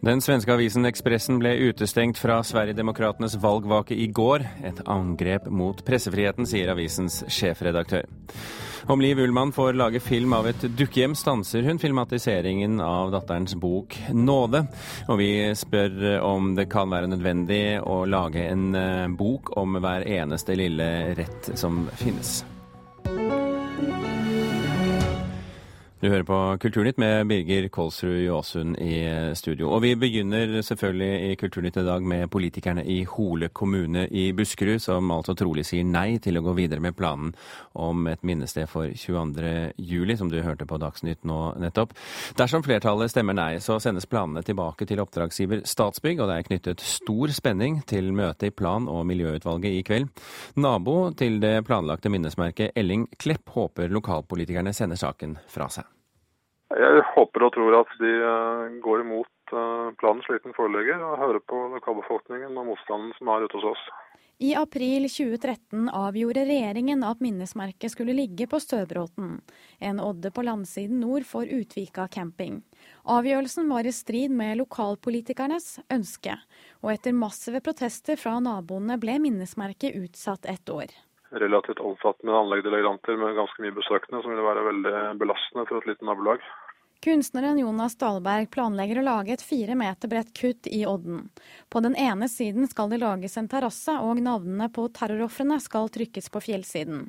Den svenske avisen Ekspressen ble utestengt fra Sverigedemokratenes valgvake i går. Et angrep mot pressefriheten, sier avisens sjefredaktør. Om Liv Ullmann får lage film av et dukkehjem, stanser hun filmatiseringen av datterens bok 'Nåde'. Og vi spør om det kan være nødvendig å lage en eh, bok om hver eneste lille rett som finnes. Du hører på Kulturnytt med Birger Kolsrud Jåsund i studio. Og vi begynner selvfølgelig i Kulturnytt i dag med politikerne i Hole kommune i Buskerud, som altså trolig sier nei til å gå videre med planen om et minnested for 22. juli, som du hørte på Dagsnytt nå nettopp. Dersom flertallet stemmer nei, så sendes planene tilbake til oppdragsgiver Statsbygg, og det er knyttet stor spenning til møtet i plan- og miljøutvalget i kveld. Nabo til det planlagte minnesmerket Elling Klepp håper lokalpolitikerne sender saken fra seg. Jeg håper og tror at de eh, går imot eh, planen slik den foreligger, og hører på lokalbefolkningen og motstanden som er ute hos oss. I april 2013 avgjorde regjeringen at minnesmerket skulle ligge på Støbråten, en odde på landsiden nord for Utvika camping. Avgjørelsen var i strid med lokalpolitikernes ønske, og etter massive protester fra naboene ble minnesmerket utsatt et år relativt omfattende anleggsdeleganter med ganske mye besøkende, som ville være veldig belastende for et lite nabolag. Kunstneren Jonas Dahlberg planlegger å lage et fire meter bredt kutt i Odden. På den ene siden skal det lages en terrasse, og navnene på terrorofrene skal trykkes på fjellsiden.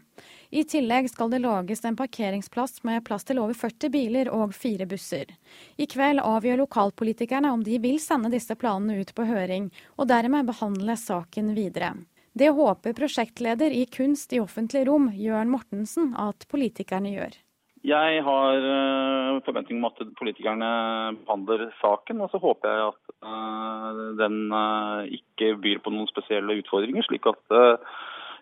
I tillegg skal det lages en parkeringsplass med plass til over 40 biler og fire busser. I kveld avgjør lokalpolitikerne om de vil sende disse planene ut på høring, og dermed behandle saken videre. Det håper prosjektleder i Kunst i offentlig rom, Jørn Mortensen, at politikerne gjør. Jeg har eh, forventning om at politikerne behandler saken, og så håper jeg at eh, den eh, ikke byr på noen spesielle utfordringer, slik at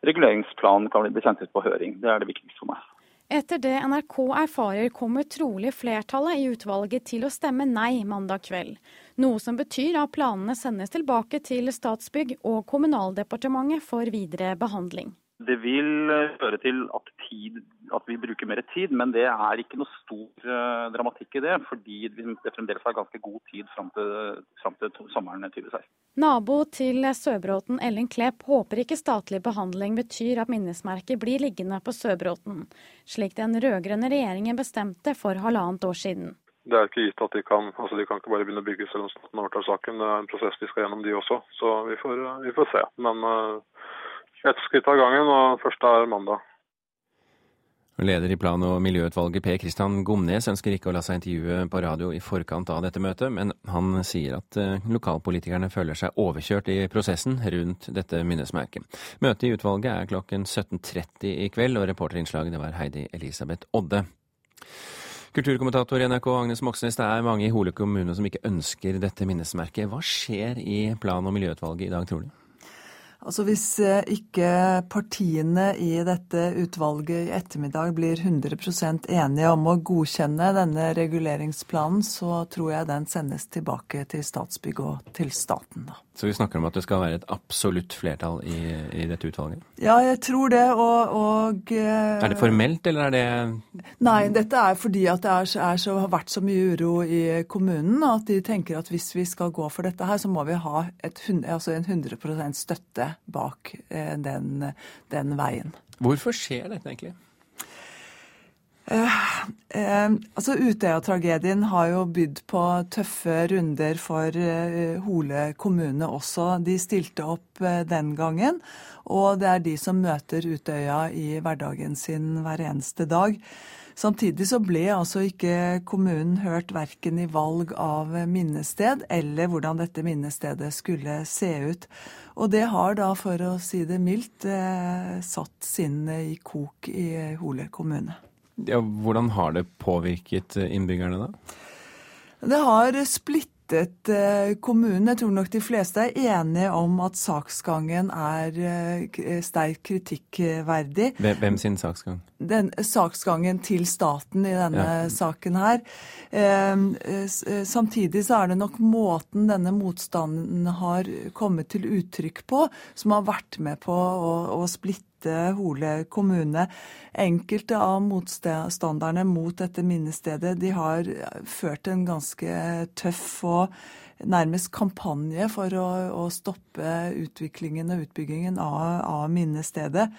reguleringsplanen kan bli sendt ut på høring. Det er det viktigste for meg. Etter det NRK erfarer, kommer trolig flertallet i utvalget til å stemme nei mandag kveld. Noe som betyr at planene sendes tilbake til Statsbygg og Kommunaldepartementet for videre behandling. Det vil eh, føre til at, tid, at, vi bruker mer tid, men det er ikke noe stor uh, dramatikk i det. Fordi det fremdeles er ganske god tid fram til, fram til sommeren 2016. Nabo til Søbråten, Ellen Klepp, håper ikke statlig behandling betyr at minnesmerket blir liggende på Søbråten, slik den rød-grønne regjeringen bestemte for halvannet år siden. Det er ikke gitt at de kan altså de kan ikke bare begynne å bygge selv om staten overtar saken. Det er en prosess de skal gjennom, de også. Så vi får, vi får se. Men uh, ett skritt av gangen, og første er mandag. Leder i plan- og miljøutvalget Per Kristian Gomnes ønsker ikke å la seg intervjue på radio i forkant av dette møtet, men han sier at eh, lokalpolitikerne føler seg overkjørt i prosessen rundt dette minnesmerket. Møtet i utvalget er klokken 17.30 i kveld, og reporterinnslaget var Heidi Elisabeth Odde. Kulturkommentator i NRK Agnes Moxnes, det er mange i Hole kommune som ikke ønsker dette minnesmerket. Hva skjer i plan- og miljøutvalget i dag, tror du? Altså Hvis eh, ikke partiene i dette utvalget i ettermiddag blir 100% enige om å godkjenne denne reguleringsplanen, så tror jeg den sendes tilbake til Statsbygg og til staten. da. Så vi snakker om at det skal være et absolutt flertall i, i dette utvalget? Ja, jeg tror det. Og, og uh, Er det formelt, eller er det Nei, dette er fordi at det er, er så, har vært så mye uro i kommunen at de tenker at hvis vi skal gå for dette her, så må vi ha et, altså en 100% støtte bak uh, den, den veien. Hvorfor skjer dette egentlig? Eh, eh, altså Utøya-tragedien har jo bydd på tøffe runder for eh, Hole kommune også. De stilte opp eh, den gangen, og det er de som møter Utøya i hverdagen sin hver eneste dag. Samtidig så ble altså ikke kommunen hørt verken i valg av minnested eller hvordan dette minnestedet skulle se ut. Og det har da, for å si det mildt, satt sinnet i kok i Hole kommune. Ja, hvordan har det påvirket eh, innbyggerne, da? Det har splittet eh, kommunen. Jeg tror nok de fleste er enige om at saksgangen er eh, sterkt kritikkverdig. Hvem sin saksgang? Den, saksgangen til staten i denne ja. saken her. Samtidig så er det nok måten denne motstanden har kommet til uttrykk på, som har vært med på å, å splitte Hole kommune. Enkelte av motstanderne mot dette minnestedet de har ført en ganske tøff og nærmest kampanje for å, å stoppe utviklingen og utbyggingen av, av minnestedet.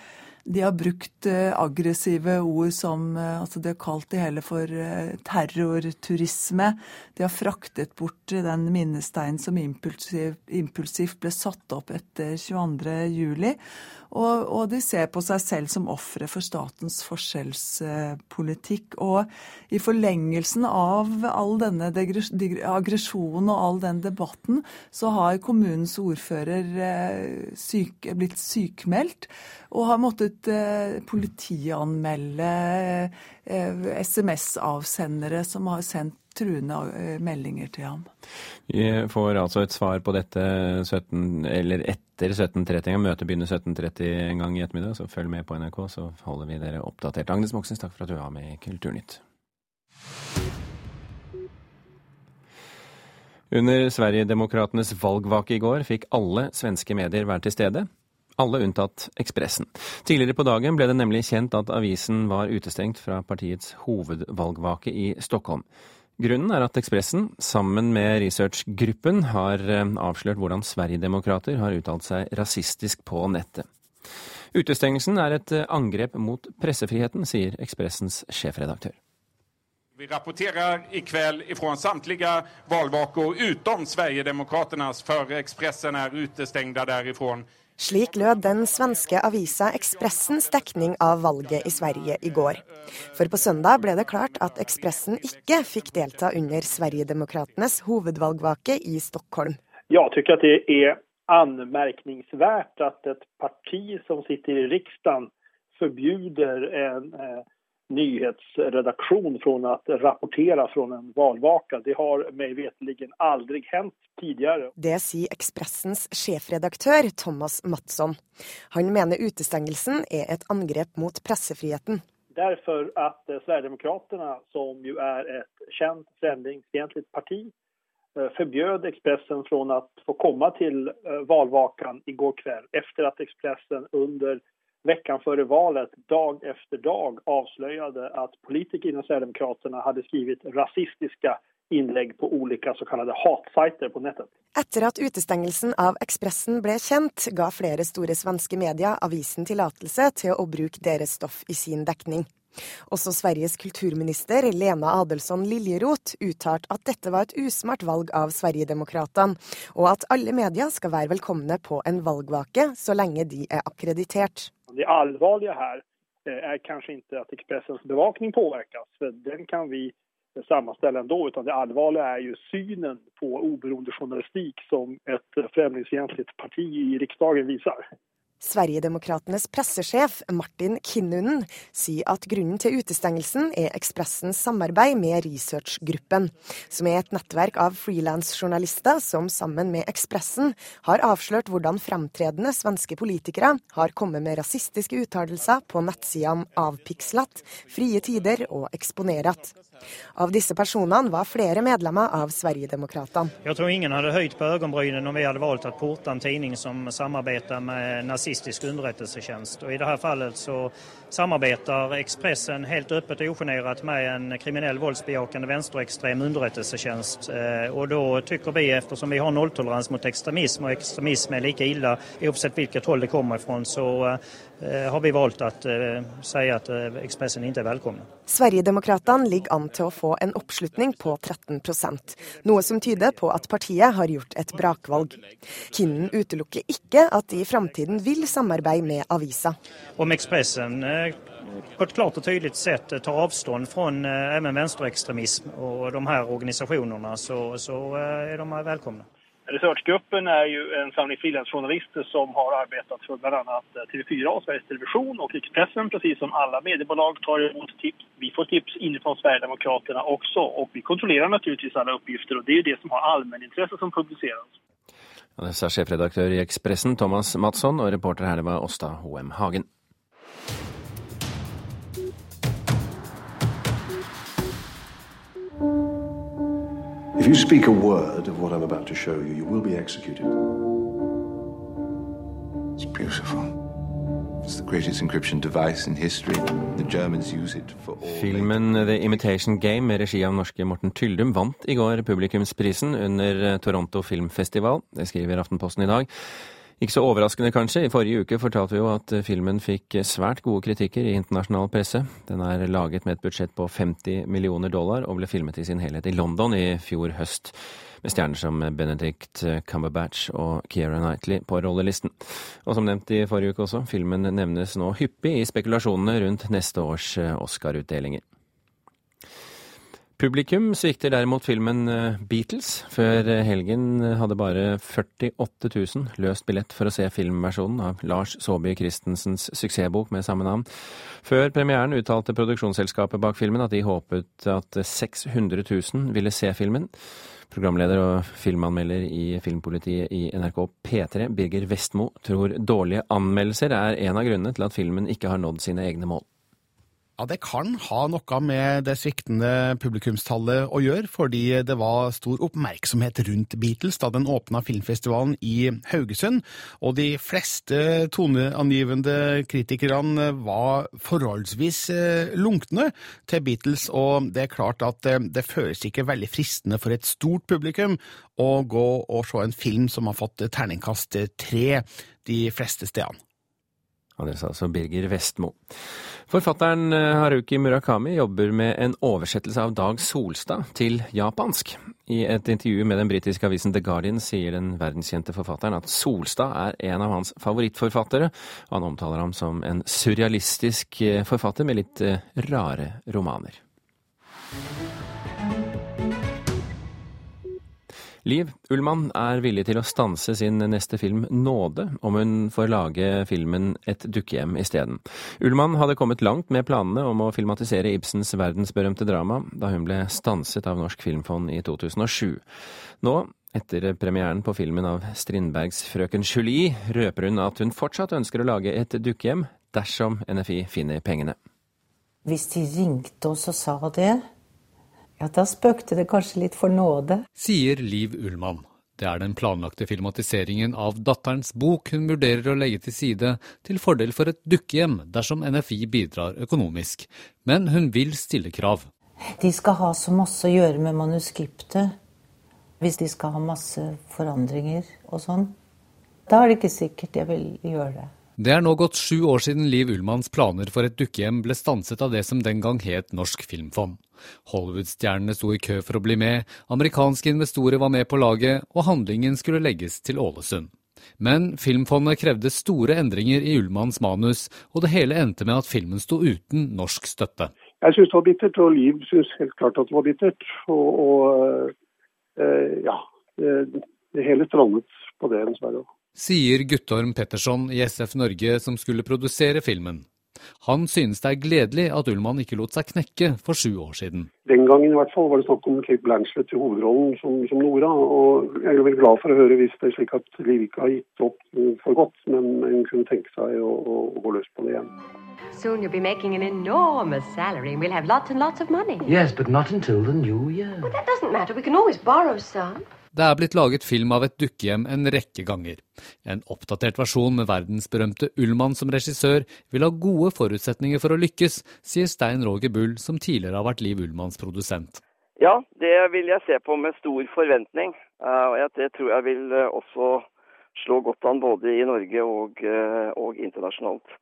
De har brukt uh, aggressive ord som uh, altså De har kalt det hele for uh, terrorturisme. De har fraktet bort den minnesteinen som impulsiv, impulsivt ble satt opp etter 22.07. Og, og de ser på seg selv som ofre for statens forskjellspolitikk. Og i forlengelsen av all denne aggresjonen og all den debatten, så har kommunens ordfører syk, blitt sykmeldt og har måttet politianmelde SMS-avsendere som har sendt truende meldinger til ham. Vi får altså et svar på dette 17, eller etter 17.30. Møtet begynner 17.30 en gang i ettermiddag, så følg med på NRK, så holder vi dere oppdatert. Agnes Moxnes, takk for at du var med i Kulturnytt. Under Sverigedemokratenes valgvake i går fikk alle svenske medier være til stede. Alle unntatt Ekspressen. Tidligere på dagen ble det nemlig kjent at avisen var utestengt fra partiets hovedvalgvake i Stockholm. Grunnen er at Ekspressen, sammen med researchgruppen, har eh, avslørt hvordan Sverigedemokrater har uttalt seg rasistisk på nettet. Utestengelsen er et eh, angrep mot pressefriheten, sier Ekspressens sjefredaktør. Vi rapporterer i kveld fra samtlige valgvaker utenom Sverigedemokraternas, for Ekspressen er utestengt derifra. Slik lød den svenske avisa Ekspressens dekning av valget i Sverige i går. For på søndag ble det klart at Ekspressen ikke fikk delta under Sverigedemokratenes hovedvalgvake i Stockholm. Jeg syns det er anmerkningsverdig at et parti som sitter i Riksdagen, forbyr en eh, nyhetsredaktion från att rapportera från en valvaka. Det har meg veteligen aldri hänt tidligere. Det sier Ekspressens sjefredaktør Thomas Mattsson. Han mener utestengelsen er et angrep mot pressefriheten. Derfor at eh, Sverigedemokraterna, som jo er et kjent främlingsfientlig parti, förbjöd Expressen från å få komme til eh, valvakan i går kveld, att at Ekspressen under veckan före valet, dag efter dag, avslöjade att politiker inom Sverigedemokraterna hade skrivit rasistiska innlegg på ulike såkalte hatsajter på nettet. Etter at utestengelsen av Ekspressen ble kjent, ga flere store svenske medier avisen tillatelse til å bruke deres stoff i sin dekning. Også Sveriges kulturminister Lena Adelsson Liljeroth uttalte at dette var et usmart valg av Sverigedemokraterna, og at alle medier skal være velkomne på en valgvake så lenge de er akkreditert. Det alvorlige her eh, er kanskje ikke at Ekspressens bevakning påvirkes, for den kan vi sammenstelle likevel. det alvorlige er jo synen på oberoende journalistikk som et fremmedfiendtlig parti i riksdagen viser. Sverigedemokratenes pressesjef Martin Kinnunen sier at grunnen til utestengelsen er Ekspressens samarbeid med researchgruppen, som er et nettverk av frilansjournalister som sammen med Ekspressen har avslørt hvordan fremtredende svenske politikere har kommet med rasistiske uttalelser på nettsidene Avpikslat, Frie Tider og Eksponerat. Av disse personene var flere medlemmer av Sverigedemokraterna. Jeg tror ingen hadde høyt på øyenbrynene om vi hadde valgt å porte en tidning som samarbeider med nazistisk underrettelsetjeneste. Og I dette fallet så samarbeider Ekspressen helt åpent og usjenert med en kriminell voldsbejakende venstreekstrem underrettelsetjeneste. Eh, og da syns vi, ettersom vi har nulltoleranse mot ekstremisme, og ekstremisme er like ille uansett hvilket hold det kommer fra, så eh, har vi valgt å uh, si at Ekspressen ikke er velkommen. Sverigedemokraterna ligger an til å få en oppslutning på 13% noe som tyder på at partiet har gjort et brakvalg. Kinnen utelukker ikke at de i framtiden vil samarbeide med avisa. Om Ekspressen eh, på et klart og tydelig sett tar avstand fra eh, venstreekstremisme og de her organisasjonene, så, så eh, er de velkomne. Researchgruppen er jo en samling frilansjournalister som har arbeidet for bl.a. TV4 og Sveriges Televisjon og Rikspressen, precis som alle mediebolag tar imot tips. Vi får tips innenfor Sverigedemokraterna også, og vi kontrollerer naturligvis alle oppgifter. og Det er jo det som har allmenninteresse som publiseres. Det sa sjefredaktør i Ekspressen Thomas Mattsson og reporter her det var Åsta H.M. Hagen. You speak a word of what I'm about to show you, you will be executed. It's beautiful. Filmen The Imitation Game med regi av norske Morten Tyldum vant i går publikumsprisen under Toronto Filmfestival. Det skriver Aftenposten i dag. Ikke så overraskende, kanskje. I forrige uke fortalte vi jo at filmen fikk svært gode kritikker i internasjonal presse. Den er laget med et budsjett på 50 millioner dollar og ble filmet i sin helhet i London i fjor høst med stjerner som Benedict Cumberbatch og Keira Knightley på rollelisten. Og som nevnt i forrige uke også, filmen nevnes nå hyppig i spekulasjonene rundt neste års Oscar-utdelinger. Publikum svikter derimot filmen Beatles. Før helgen hadde bare 48 000 løst billett for å se filmversjonen av Lars Saabye Christensens suksessbok med samme navn. Før premieren uttalte produksjonsselskapet bak filmen at de håpet at 600 000 ville se filmen. Programleder og filmanmelder i Filmpolitiet i NRK P3, Birger Vestmo, tror dårlige anmeldelser er en av grunnene til at filmen ikke har nådd sine egne mål. Ja, Det kan ha noe med det sviktende publikumstallet å gjøre, fordi det var stor oppmerksomhet rundt Beatles da den åpna filmfestivalen i Haugesund, og de fleste toneangivende kritikerne var forholdsvis lunkne til Beatles, og det er klart at det føles ikke veldig fristende for et stort publikum å gå og se en film som har fått terningkast tre de fleste stedene. Og det sa altså Birger Vestmo. Forfatteren Haruki Murakami jobber med en oversettelse av Dag Solstad til japansk. I et intervju med den britiske avisen The Guardian sier den verdenskjente forfatteren at Solstad er en av hans favorittforfattere. Han omtaler ham som en surrealistisk forfatter med litt rare romaner. Liv Ullmann er villig til å stanse sin neste film Nåde, om hun får lage filmen Et dukkehjem isteden. Ullmann hadde kommet langt med planene om å filmatisere Ibsens verdensberømte drama, da hun ble stanset av Norsk Filmfond i 2007. Nå, etter premieren på filmen av Strindbergs Frøken Julie, røper hun at hun fortsatt ønsker å lage et dukkehjem dersom NFI finner pengene. Hvis de ringte oss og sa det, ja, da spøkte det kanskje litt for nåde. Sier Liv Ullmann. Det er den planlagte filmatiseringen av datterens bok hun vurderer å legge til side til fordel for et dukkehjem dersom NFI bidrar økonomisk. Men hun vil stille krav. De skal ha så masse å gjøre med manuskriptet. Hvis de skal ha masse forandringer og sånn. Da er det ikke sikkert jeg vil gjøre det. Det er nå gått sju år siden Liv Ullmanns planer for et dukkehjem ble stanset av det som den gang het Norsk Filmfond. Hollywood-stjernene sto i kø for å bli med, amerikanske investorer var med på laget, og handlingen skulle legges til Ålesund. Men Filmfondet krevde store endringer i Ullmanns manus, og det hele endte med at filmen sto uten norsk støtte. Jeg syns det var bittert, og Liv syns helt klart at det var bittert. Og, og øh, ja, det, det hele strandet på det, dessverre. Sier Guttorm Petterson i SF Norge, som skulle produsere filmen. Han synes det er gledelig at Ullmann ikke lot seg knekke for sju år siden. Den gangen i hvert fall var det snakk om Kate Blanchett i hovedrollen som, som, Nora. og Jeg er jo veldig glad for å høre hvis det er slik at Liv ikke har gitt opp for godt, men hun kunne tenke seg å, å, å gå løs på det igjen. Soon you'll be making an enormous salary and we'll have lots and lots of money. Yes, but not until the new year. Well, that doesn't matter. We can always borrow some. Det er blitt laget film av et dukkehjem en rekke ganger. En oppdatert versjon med verdensberømte Ullmann som regissør vil ha gode forutsetninger for å lykkes, sier Stein Roger Bull, som tidligere har vært Liv Ullmanns produsent. Ja, det vil jeg se på med stor forventning. Og det tror jeg vil også slå godt an både i Norge og, og internasjonalt.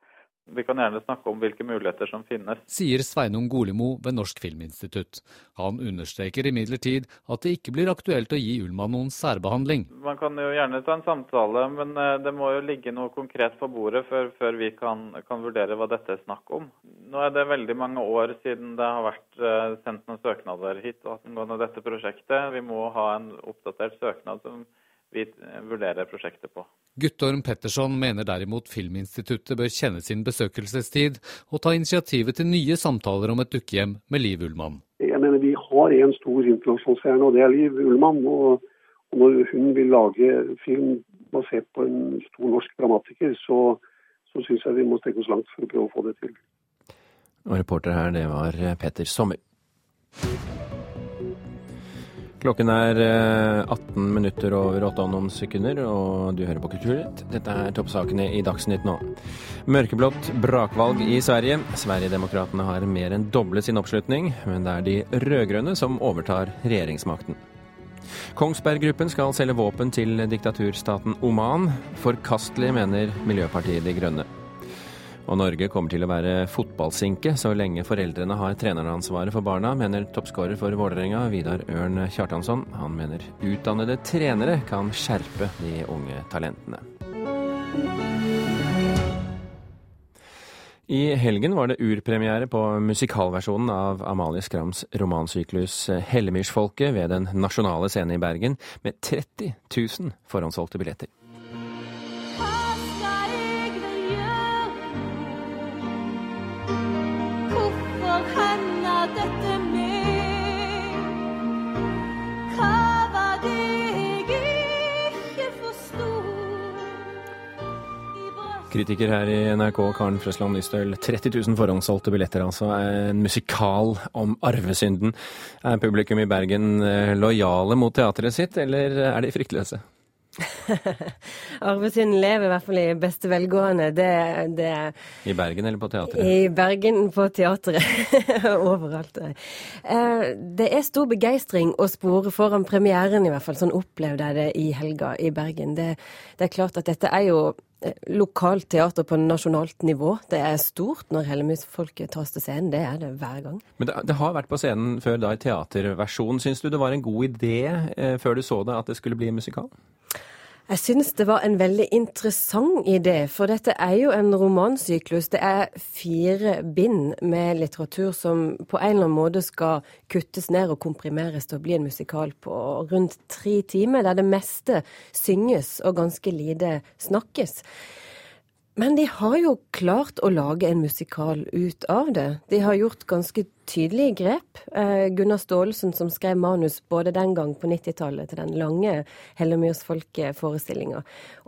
Vi kan gjerne snakke om hvilke muligheter som finnes. Sier Sveinung Golimo ved Norsk Filminstitutt. Han understreker imidlertid at det ikke blir aktuelt å gi Ullmann noen særbehandling. Man kan jo gjerne ta en samtale, men det må jo ligge noe konkret på bordet før, før vi kan, kan, vurdere hva dette er snakk om. Nå er det veldig mange år siden det har vært sendt noen søknader hit angående dette prosjektet. Vi må ha en oppdatert søknad som vi vurderer prosjektet på. Guttorm Petterson mener derimot Filminstituttet bør kjenne sin besøkelsestid og ta initiativet til nye samtaler om et dukkehjem med Liv Ullmann. Jeg mener Vi har en stor internasjonalstjerne, og det er Liv Ullmann. Og, når hun vil lage film basert på en stor norsk dramatiker, så, så syns jeg vi må strekke oss langt for å prøve å få det til. Og reporter her, det var Petter Sommer. Klokken er 18 eh, minutter over 8 og noen sekunder, og du hører på Kulturnytt. Dette er toppsakene i Dagsnytt nå. Mørkeblått brakvalg i Sverige. Sverigedemokraterna har mer enn doblet sin oppslutning, men det er de rød-grønne som overtar regjeringsmakten. Kongsberg Gruppen skal selge våpen til diktaturstaten Oman. Forkastelig, mener Miljøpartiet De Grønne. Og Norge kommer til å være fotballsinke så lenge foreldrene har treneransvaret for barna, mener toppskårer for Vålerenga, Vidar Ørn Kjartansson. Han mener utdannede trenere kan skjerpe de unge talentene. I helgen var det urpremiere på musikalversjonen av Amalie Skrams romansyklus 'Hellemyrsfolket' ved Den nasjonale scenen i Bergen, med 30 000 forhåndssolgte billetter. Kritiker her i NRK, Karen Frøsland Nystøl. 30 000 forhåndssolgte billetter, altså. En musikal om arvesynden. Er publikum i Bergen eh, lojale mot teatret sitt, eller er de fryktløse? Arvesynden lever i hvert fall i beste velgående. Det, det, I Bergen eller på teatret? I Bergen, på teatret. Overalt. Eh, det er stor begeistring å spore foran premieren, i hvert fall. Sånn opplevde jeg det i helga i Bergen. Det, det er klart at dette er jo lokalt teater på nasjonalt nivå. Det er stort når Hellemyrsfolket tas til scenen. Det er det hver gang. Men det, det, har vært på scenen før da i teaterversjon. Syns du det var en god idé eh, før du så det at det skulle bli musikal? Jeg syns det var en veldig interessant idé, for dette er jo en romansyklus. Det er fire bind med litteratur som på en eller annen måte skal kuttes ned og komprimeres til å bli en musikal på rundt tre timer, der det meste synges og ganske lite snakkes. Men de har jo klart å lage en musikal ut av det. De har gjort ganske tydelige grep. Eh, Gunnar Staalesen, som skrev manus både den gang på 90-tallet til den lange Hellemyrsfolket-forestillinga,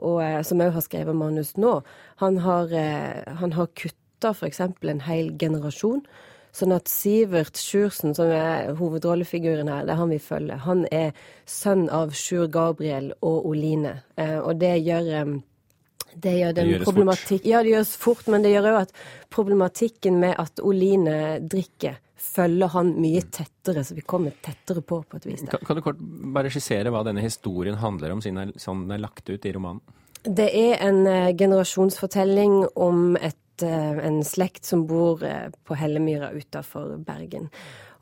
og eh, som òg har skrevet manus nå, han har, eh, han har kutta f.eks. en hel generasjon. Sånn at Sivert Sjursen, som er hovedrollefiguren her, det er han vi følger, han er sønn av Sjur Gabriel og Oline. Eh, og det gjør det gjør den det gjøres fort. Ja, det gjøres fort, men det gjør òg at problematikken med at Oline drikker, følger han mye tettere, så vi kommer tettere på på et vis. Kan, kan, du kort bare skissere hva denne historien handler om, siden sånn den er lagt ut i romanen? Det er en uh, generasjonsfortelling om et, uh, en slekt som bor uh, på Hellemyra utafor Bergen.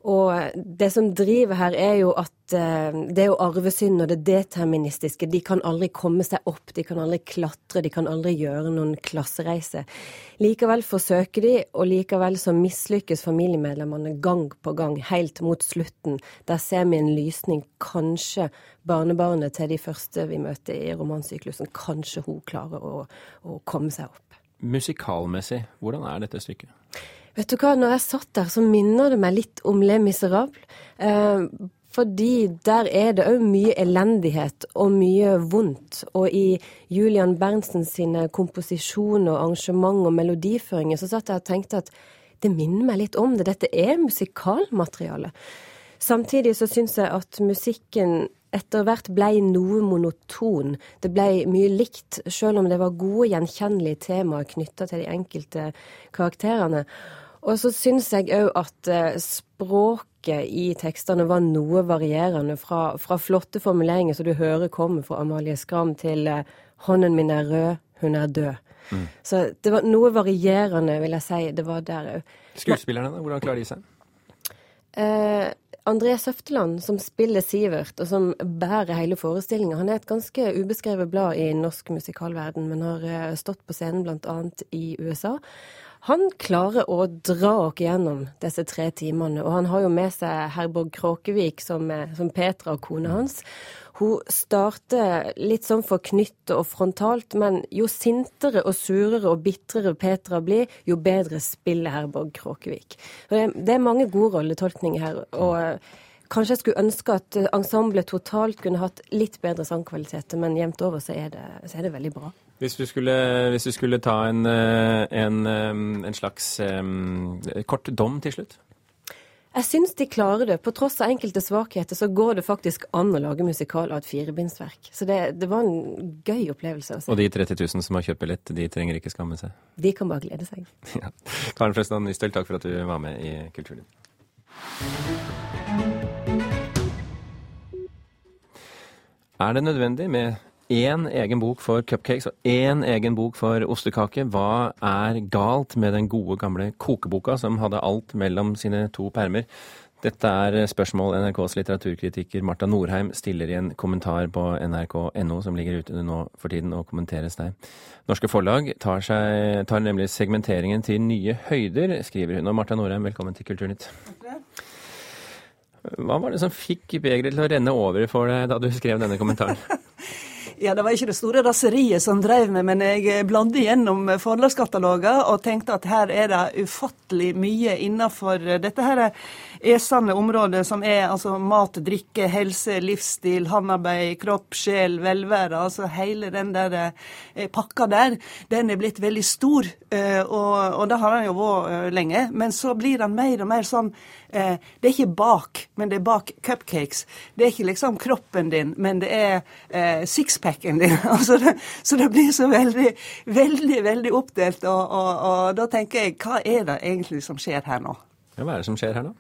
Og det som driver her, er jo at eh, det er jo arvesynd og det deterministiske. De kan aldri komme seg opp, de kan aldri klatre, de kan aldri gjøre noen klassereise. Likevel forsøker de, og likevel så mislykkes familiemedlemmene gang på gang, helt mot slutten. Der ser vi en lysning. Kanskje barnebarnet til de første vi møter i romansyklusen, kanskje hun klarer å, å komme seg opp. Musikalmessig, hvordan er dette stykket? Vet du hva, når jeg satt der, så minner det meg litt om Le Miserable. Eh, fordi der er det òg mye elendighet og mye vondt. Og i Julian Berntsen sine komposisjoner, arrangement og melodiføringer så satt jeg og tenkte at det minner meg litt om det. Dette er musikalmateriale. Samtidig så syns jeg at musikken etter hvert blei noe monoton. Det blei mye likt, selv om det var gode, gjenkjennelige temaer knytta til de enkelte karakterene. Og så syns jeg òg at eh, språket i tekstene var noe varierende. Fra, fra, flotte formuleringer som du hører kommer fra Amalie Skram, til eh, 'hånden min er rød, hun er død'. Mm. Så det var noe varierende, vil jeg si. Det var der òg. Skuespillerne, da? Hvordan klarer de seg? Eh, André Søfteland, som spiller Sivert, og som bærer hele forestillinga. Han er et ganske ubeskrevet blad i norsk musikalverden, men har eh, stått på scenen bl.a. i USA. Han klarer å dra oss gjennom disse tre timene, og han har jo med seg Herborg Kråkevik som, som Petra og kona hans. Hun starter litt sånn forknyttet og frontalt, men jo sintere og surere og bitrere Petra blir, jo bedre spiller Herborg Kråkevik. Det er mange gode rolletolkninger her. og Kanskje jeg skulle ønske at ensemblet totalt kunne hatt litt bedre sangkvaliteter, men jevnt over så er, det, så er det veldig bra. Hvis du skulle, hvis du skulle ta en, eh, en, eh, en slags um, kort dom til slutt? Jeg syns de klarer det. På tross av enkelte svakheter så går det faktisk an å lage musikal av et firebindsverk. Så det, det var en gøy opplevelse å se. Og de 30 000 som har kjøpt billett, de trenger ikke skamme seg? De kan bare glede seg. Ja. Karen Flesland Nystøl, takk for at du var med i Kulturliv. Er det nødvendig med én egen bok for cupcakes og én egen bok for ostekake? Hva er galt med den gode, gamle kokeboka som hadde alt mellom sine to permer? Dette er spørsmål NRKs litteraturkritiker Marta Norheim stiller i en kommentar på nrk.no, som ligger ute nå for tiden og kommenteres der. Norske forlag tar, seg, tar nemlig segmenteringen til nye høyder, skriver hun. Og Marta Norheim, velkommen til Kulturnytt. Hva var det som fikk begeret til å renne over for deg da du skrev denne kommentaren? Ja, Det var ikke det store raseriet som drev meg, men jeg bladde gjennom forlagskataloger og tenkte at her er det ufattelig mye innenfor dette her esende området som er altså mat, drikke, helse, livsstil, håndarbeid, kropp, sjel, velvære. Altså hele den der eh, pakka der, den er blitt veldig stor, eh, og, og det har den jo vært eh, lenge. Men så blir den mer og mer sånn det er ikke bak, men det er bak cupcakes. Det er ikke liksom kroppen din, men det er eh, sixpacken din. altså det, så det blir så veldig, veldig, veldig oppdelt. Og, og, og da tenker jeg, hva er det egentlig som skjer her nå? Ja, hva er det som skjer her nå?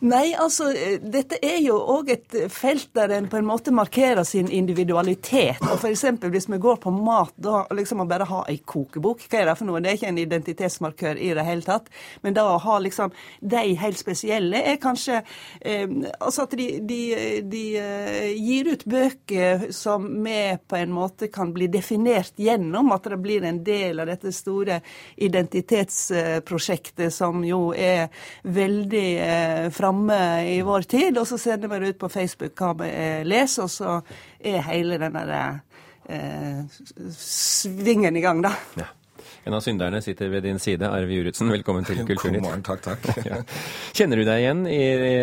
Nei, altså, eh, dette er jo òg et felt der en på en måte markerer sin individualitet. Og f.eks. hvis vi går på mat, da liksom å bare ha ei kokebok, hva er det for noe? Det er ikke en identitetsmarkør i det hele tatt. Men da å ha liksom de helt spesielle er kanskje eh, Altså at de, de, de uh, gir ut bøker som vi på en måte kan bli definert gjennom, at det blir en del av dette store identitetsprosjektet som jo er veldig eh, framme i vår tid. Og så sender vi det ut på Facebook hva vi leser, og så er hele den der eh, svingen i gang, da. Ja. En av synderne sitter ved din side, Arve Juritzen. Velkommen til Kulturnytt. God morgen, takk, takk. ja. Kjenner du deg igjen i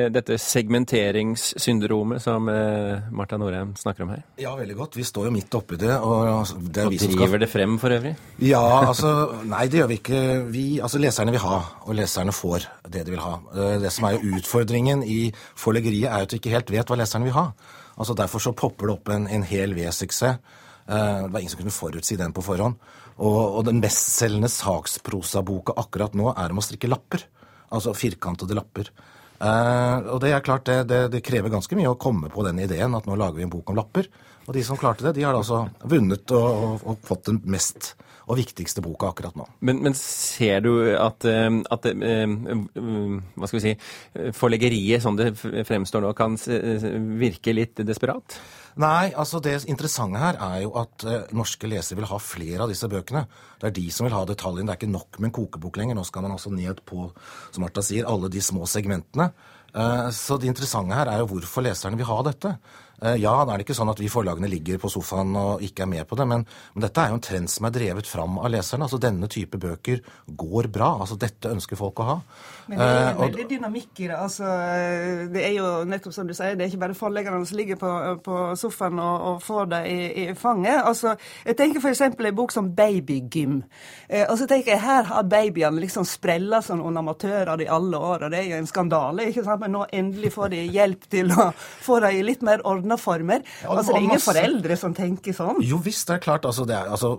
dette segmenteringssyndromet som eh, Marta Norheim snakker om her? Ja, veldig godt. Vi står jo midt oppi det. Og, det og driver skal... det frem for øvrig? Ja, altså Nei, det gjør vi ikke. Vi, altså Leserne vil ha, og leserne får det de vil ha. Eh, det som er jo utfordringen i forleggeriet, er jo at vi ikke helt vet hva leserne vil ha. Altså Derfor så popper det opp en, en hel V-suksess. Eh, det var ingen som kunne forutsi den på forhånd. Og, og den bestselgende saksprosaboka akkurat nå er om å strikke lapper. Altså firkantede lapper. Uh, og det er klart, det, det, det, krever ganske mye å komme på den ideen at nå lager vi en bok om lapper. Og de som klarte det, de har altså vunnet og, og, og fått den mest og viktigste boka akkurat nå. Men, men ser du at, eh, at, hva skal vi si, forleggeriet som det fremstår nå, kan virke litt desperat? Nei, altså det interessante her er jo at norske lesere vil ha flere av disse bøkene. Det er de som vil ha detaljene. Det er ikke nok med en kokebok lenger. Nå skal man altså ned på, som Martha sier, alle de små segmentene. Så det interessante her er jo hvorfor leserne vil ha dette. Eh, ja, da er det ikke sånn at vi forlagene ligger på sofaen og ikke er med på det, men, men dette er jo en trend som er drevet fram av leserne. Altså Denne type bøker går bra. altså Dette ønsker folk å ha. Men det er en veldig dynamikk i det. altså Det er jo nettopp som du sier, det er ikke bare forleggerne som ligger på, på sofaen og, og, får det i, i, fanget. altså Jeg tenker f.eks. en bok som Babygym. Eh, og så tenker jeg her har babyene liksom sprella som sånn amatører i alle år, og det er jo en skandale. ikke sant, Men nå endelig får de hjelp til å få det i litt mer orden ordna former. Altså, det er ingen foreldre som tenker sånn. Jo visst, det er klart. Altså, det er, altså,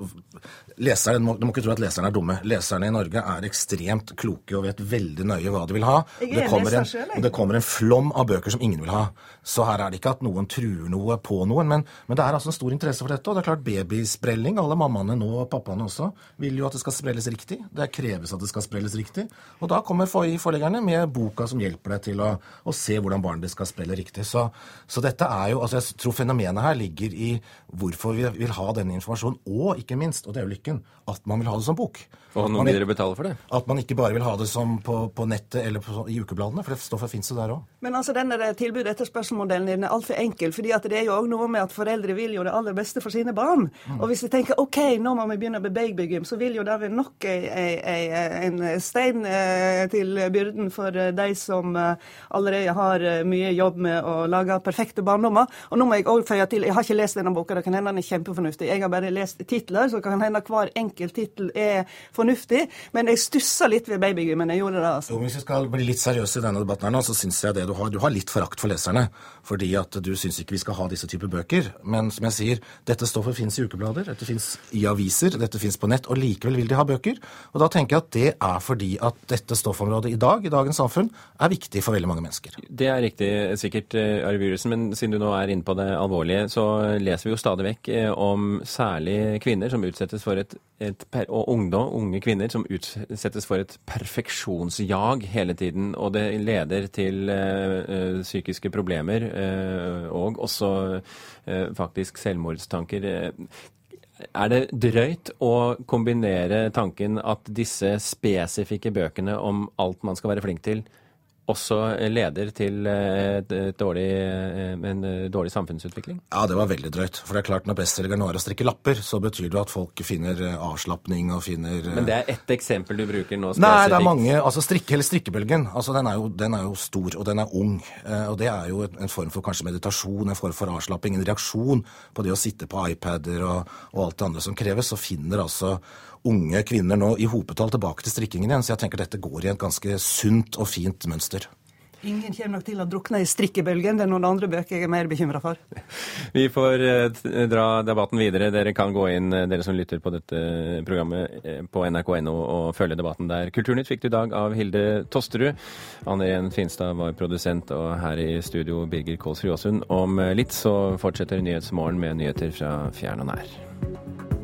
leserne, må, Du må ikke tro at leserne er dumme. Leserne i Norge er ekstremt kloke og vet veldig nøye hva de vil ha. Det kommer, en, selv, det kommer en flom av bøker som ingen vil ha. Så her er det ikke at noen truer noe på noen, men, men det er altså en stor interesse for dette. Og det er klart babysprelling, alle mammaene nå og pappaene også, vil jo at det skal sprelles riktig. Det kreves at det skal sprelles riktig. Og da kommer forleggerne med boka som hjelper deg til å, å se hvordan barnet ditt skal sprelle riktig. Så, så dette er jo jo, altså Jeg tror fenomenet her ligger i hvorfor vi vil ha denne informasjonen, og ikke minst, og det er jo lykken, at man vil ha det som bok. Og noen vil betale for det? At man ikke bare vil ha det som på, på nettet eller på, i ukebladene, for det stoffet fins jo der òg. Men altså denne tilbudet etter spørsmålsmodellen din er altfor enkel, fordi at det er jo òg noe med at foreldre vil jo det aller beste for sine barn. Mm. Og hvis vi tenker OK, nå må vi begynne med babygym, så vil jo det være nok en stein eh, til byrden for eh, de som eh, allerede har mye jobb med å lage perfekte barndommer. Og nå må jeg òg føye til, jeg har ikke lest denne boka, det kan hende den er kjempefornuftig. Jeg har bare lest titler, så kan hende hver enkelt tittel er fornuftig. Men jeg stussa litt ved babygymmen. Jeg gjorde det, altså. Jo, hvis vi skal bli litt seriøse i denne debatten her nå, så syns jeg det du har Du har litt forakt for leserne. Fordi at du syns ikke vi skal ha disse typer bøker. Men som jeg sier, dette stoffet fins i ukeblader, dette fins i aviser, dette fins på nett. Og likevel vil de ha bøker. Og da tenker jeg at det er fordi at dette stoffområdet i dag, i dagens samfunn, er viktig for veldig mange mennesker. Det er riktig sikkert, eh, Ari Bjuresen, men siden du nå er inne på det alvorlige, så leser vi jo stadig vekk eh, om særlig kvinner som utsettes for et, et og ungdom, unge kvinner som utsettes for et perfeksjonsjag hele tiden. Og det leder til uh, psykiske problemer uh, og også uh, faktisk selvmordstanker. Er det drøyt å kombinere tanken at disse spesifikke bøkene om alt man skal være flink til, også leder til eh, dårlig, eh, en eh, dårlig samfunnsutvikling? Ja, det var veldig drøyt. For det er klart når bestselgeren er å strikke lapper, så betyr det at folk finner avslapning og finner Men det er ett eksempel du bruker nå spesifikt? Nei, det er mange. Altså strikke, eller strikkebølgen, altså den er, jo, den er, jo, stor, og den er ung. Og det er jo en form for kanskje meditasjon, en form for avslapping, en reaksjon på det å sitte på iPader og, og alt det andre som kreves. Så finner altså unge kvinner nå i hopetall tilbake til strikkingen igjen. Så jeg tenker dette går i et ganske sunt og fint mønster. Ingen kommer nok til å drukne i strikkebølgen. Det er noen andre bøker jeg er mer bekymra for. Vi får eh, dra debatten videre. Dere kan gå inn, eh, dere som lytter på dette programmet, eh, på nrk.no og følge debatten der. Kulturnytt fikk du i dag av Hilde Tosterud. Anne Irén Finstad var produsent, og her i studio Birger Kålsrud Aasund. Om litt så fortsetter Nyhetsmorgen med nyheter fra fjern og nær.